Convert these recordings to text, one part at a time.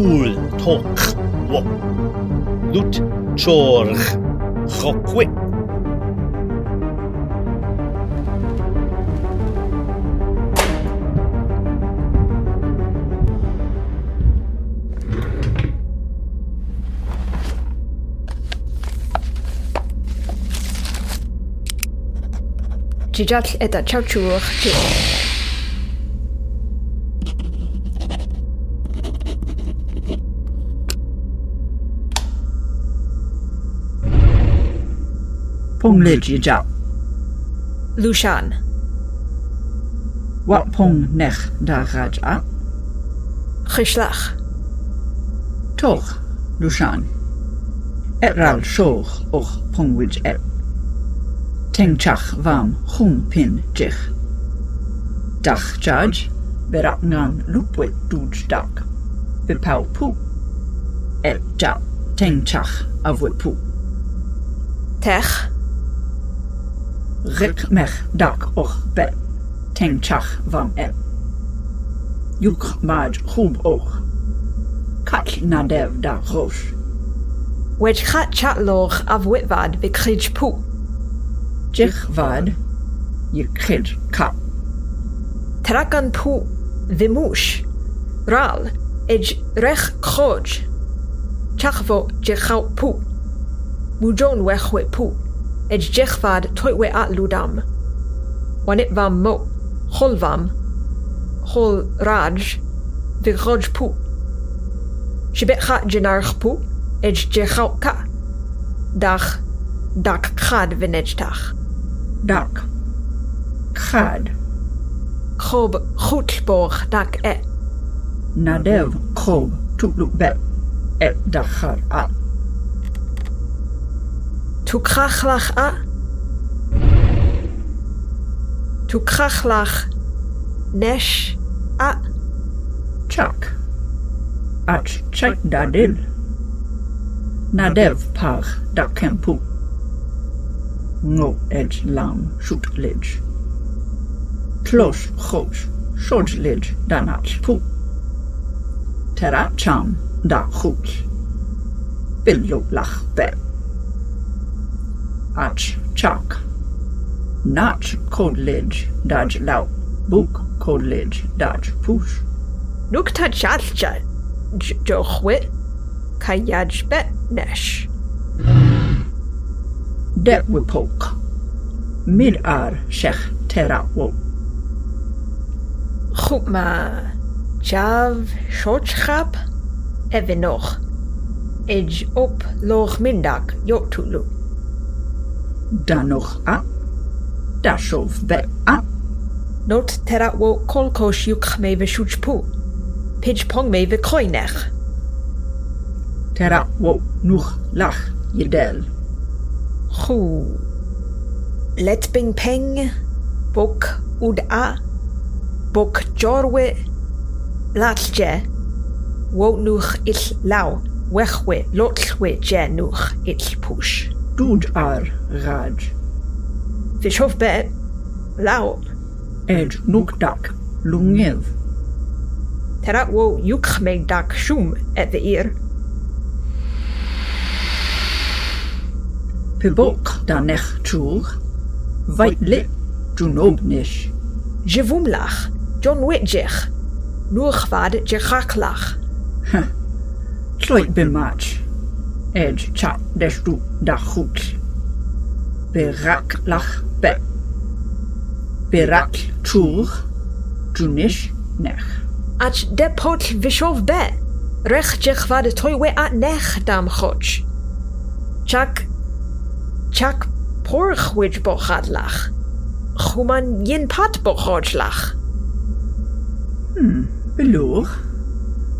cool talk. Wo lut chorg khokwe Чижатл это чавчуух чи Pong le ji ja. Lushan. Wat pong nech da raj a. Chishlach. Toch, Lushan. Etral shoch och pongwij et. Teng chach vam hung pin jich. Dach judge, berak ngan lupwit duj dak. Bepau pu. Et teng chach avwit pu. Tech. Rik mech dak och bet. Teng chach vam et. Juk maj hub och. Kat nadev da rosh. Wedge chat chatloch av witvad bekrij pu. Jich vad. Je kid kat. Trakan pu vimush. Ral. Ej rech khoj. Chachvo jechau pu. Mujon wechwe pu. Ej jechvad toitwe at ludam. Wanit vam mo. Hol vam. Hol raj. Vigroj pu. Shibet khat jenarch pu. Ej jechau ka. Dach. Dak khad vinejdach. Dak. Khad. Chob chutborg dak e. Nadev krob tukluk bet. Et dachar a. Tu krachlach a. Tu krachlach nesh a. Chak. Ach chak dadil. Nadev par dakempu. Ngo edge lam shoot lidge. Tlosh chosh. Shoj lidge danach pu. Terat cham da chut. Billo lach bet. Ach chak. Nach code lidge dodge lau. Book code lidge dodge push. Nukta chalcha. Jochwit. Kayaj bet nesh. Det wipok. Mid ar shech tera wo. Chupma. Jav shochchap. Evenoch. Ej op loch mindak yotulu. danwch a, dashof be a. Not tera wo kolko shiwch me fy siwchpw. Pidge pong me fy coinech. Tera wo nwch lach yedel. Chw. Let bing peng, bwc wd a, bwc jorwe, latje, wo nwch ill law, wechwe, lotlwe je nwch ill pwsh. dood haar Raj. Ze schoof bed, laop. Nukdak, lungev. Terak wo yukme dak shum at the ear. Pibok danech tjoeg. Wait lit, junobnish. Jevumlach, John Witjech. Noorgwaarde, je gaklach. Huh. Tloit bimach. Edge cha deshtu da chut. Berak lach be. Berak trwch. Drwnish nech. Ach de pot vishof be. Rech jech vad toy we a nech dam choch. Chak. Chak porch wij bochad lach. Chuman yin pat bochod lach. Hmm, beloor.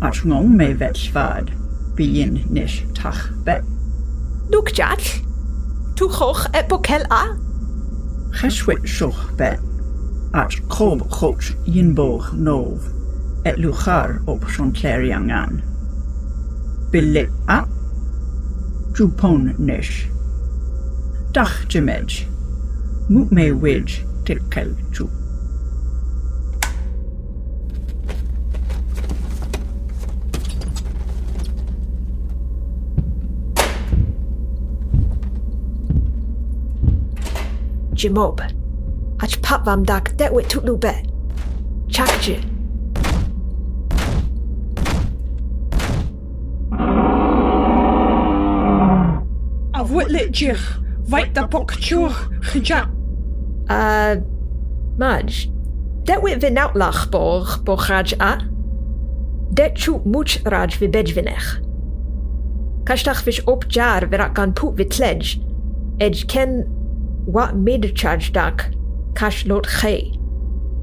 Ach ngong me vetch vad bíon níis tach be. Núg deall? Tú choch e bocel a? Cheswit sioch be. At chob choch ynboch nóf. Et lwchar op Sion Cleri angan. Bile a? Drwpon níis. Dach jymedj. Mwt me wej tilkel drwp. Jimob. Ach pap vam dak det wit tutlu bet. Chakje. A witlet jich, vait da pok chur, chija. Uh, Maj. Det wit vin outlach borg borgraj a. Det chu much raj vi bedvinech. Kashtach vish op jar virak gan put vit ledge. Edge ken wat mid charge dak. Kash lot ge.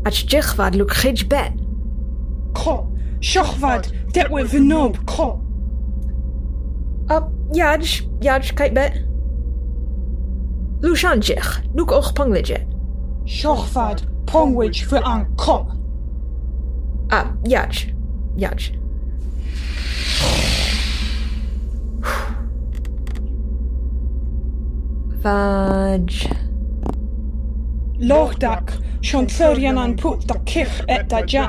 Ach jich vad luk gij bet. Kro, shochvad, det wit vinob, kro. Up, Yaj, Yaj, kite bet. Lushan jich, nuk och ponglejet. Shochvad, pongwich voor aan kro. Up Yaj, Yaj. Fudge. Lordak, Chantlerian an pwt e da cich et da ja,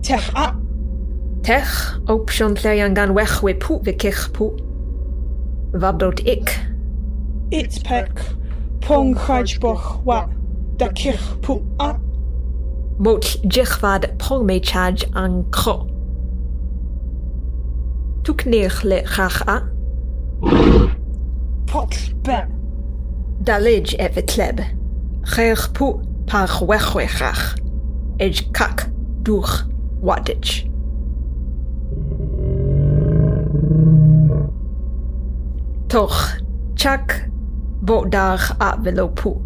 tech a. Tech, op Chantlerian gan wech we pwt ve cich pwt. Vabdot ik. It's pek, pong chajboch wa, da cich pwt a. Mot jichvad pong me chaj an kro. Tuk neich le chach a. Potl bet dalij evet tleb. Chech pu par chwechwechach. Ej kak duch wadich. Toch chak bodach a velopu.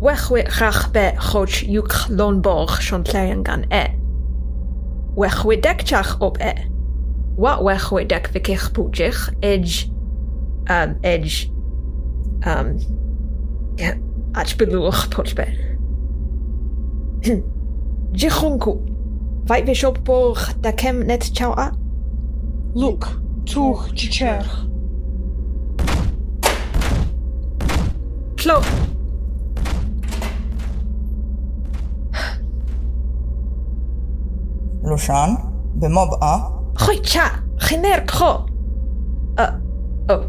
Wechwechach be choch yuk lonborg shontleyan gan e. Wechwedekchach op e. Wa wechwedek vikich pujich edge, um, edge um, ja, artsbeloer potje. Jihonku, weet je op boog dat net chow a? Look, toch, jicher. Klo. Loshan be mob a? Hoi cha, geen erg oh,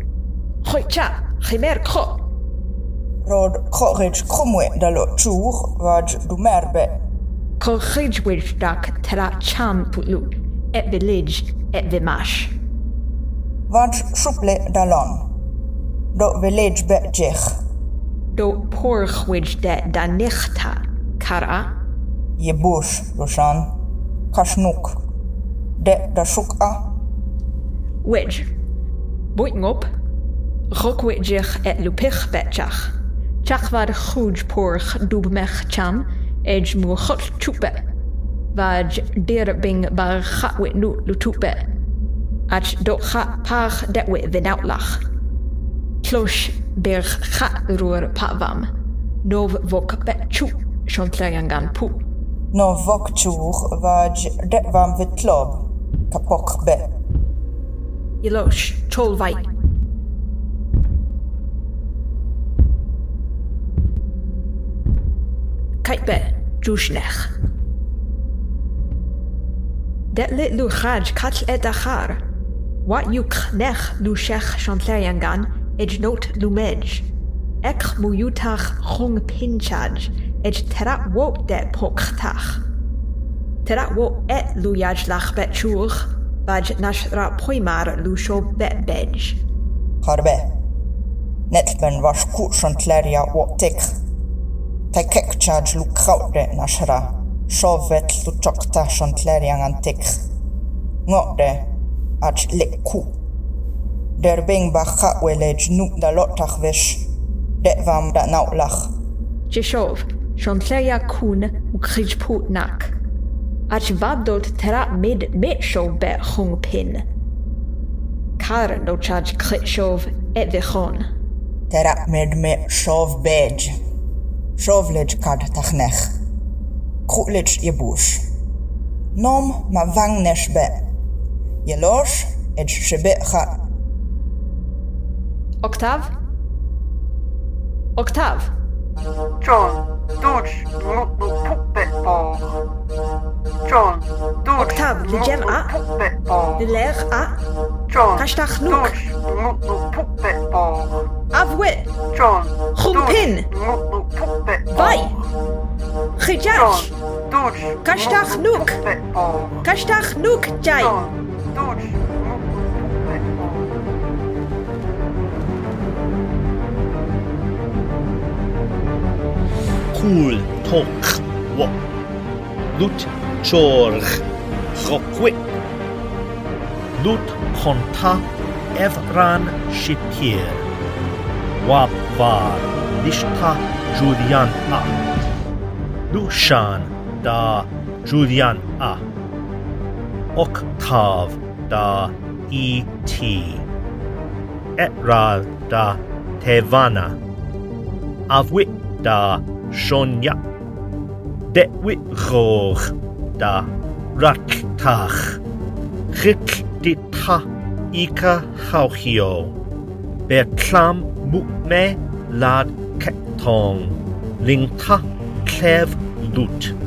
hoi cha. Oh, gooi cha, chimer kro. rod korij kromwe dalo chur vaj du merbe, Corridgewich dak tera cham pulu, et village, et vimash. vaj shuple dalon. Do village be jich, Do porchwich de da nichta, kara, je bush, Lushan, kashnuk. De da shuk a, Wedge. Boiting op. Rokwidjich et lupich betjach. Chach var chuj porch dubmech cham, moer got chupe. Vaj dir bing bar chatwit nu lutupe. Ach do chat pach detwit vin outlach. Klosh berg chat roer pavam. Nov vok bet chu, shontlayangan pu. no vok chur vaj de vam vitlob, kapok be. Yelosh, chol Kaitbe, Jushnech. Det lit lu khaj katl et achar. Wat yuk nech lu shech chantleriangan, ej not lu mej. Ek mu yutach hong pinchaj, ej terat wo det poktach. Terat wo et lu yaj lach bet chur, baj nashra poimar lu sho bet bej. Harbe. Net ben was kursen tlerja o tik. Tekekchaj lukaude nashra. Shovet luchokta shontlerian antik. Ngode. Ach leku. Derbing bacha welej nu dalotach vish. Detvam da nautlach. Jeshov. Shontleria kun ukrigput nak. Ach vadot tera mid mitshov bet hung pin. Karen dochaj kritshov et vichon. Tera mid mitshov bej. شوفلج كاد تخنخ كؤلج يبوش نوم ما فانش بأ يلوش اج شبئخا Oktaw? Oktaw! John, ducz, no, no, puppe po. John, ducz, Oktaw, no, widziałem a? Lech a? John, Kasztach nuk. Ducz, puppe po. Awły! John, Chumpin! Ducz, Vai. Chijach. Dwj. Kashtach nuk. Pwpet bor. Kashtach nuk jai. John. Dwj. Pwpet bor. Cool tok wo. Lut chorch chokwe. Lut konta evran shipir. Wab var lishta Julian a. Lushan da Julian a. Octav da et. Etral da Tevana. Avwit da Shonya. Detwit roch da Raktach. Chik ketong. Ling ta clef lut.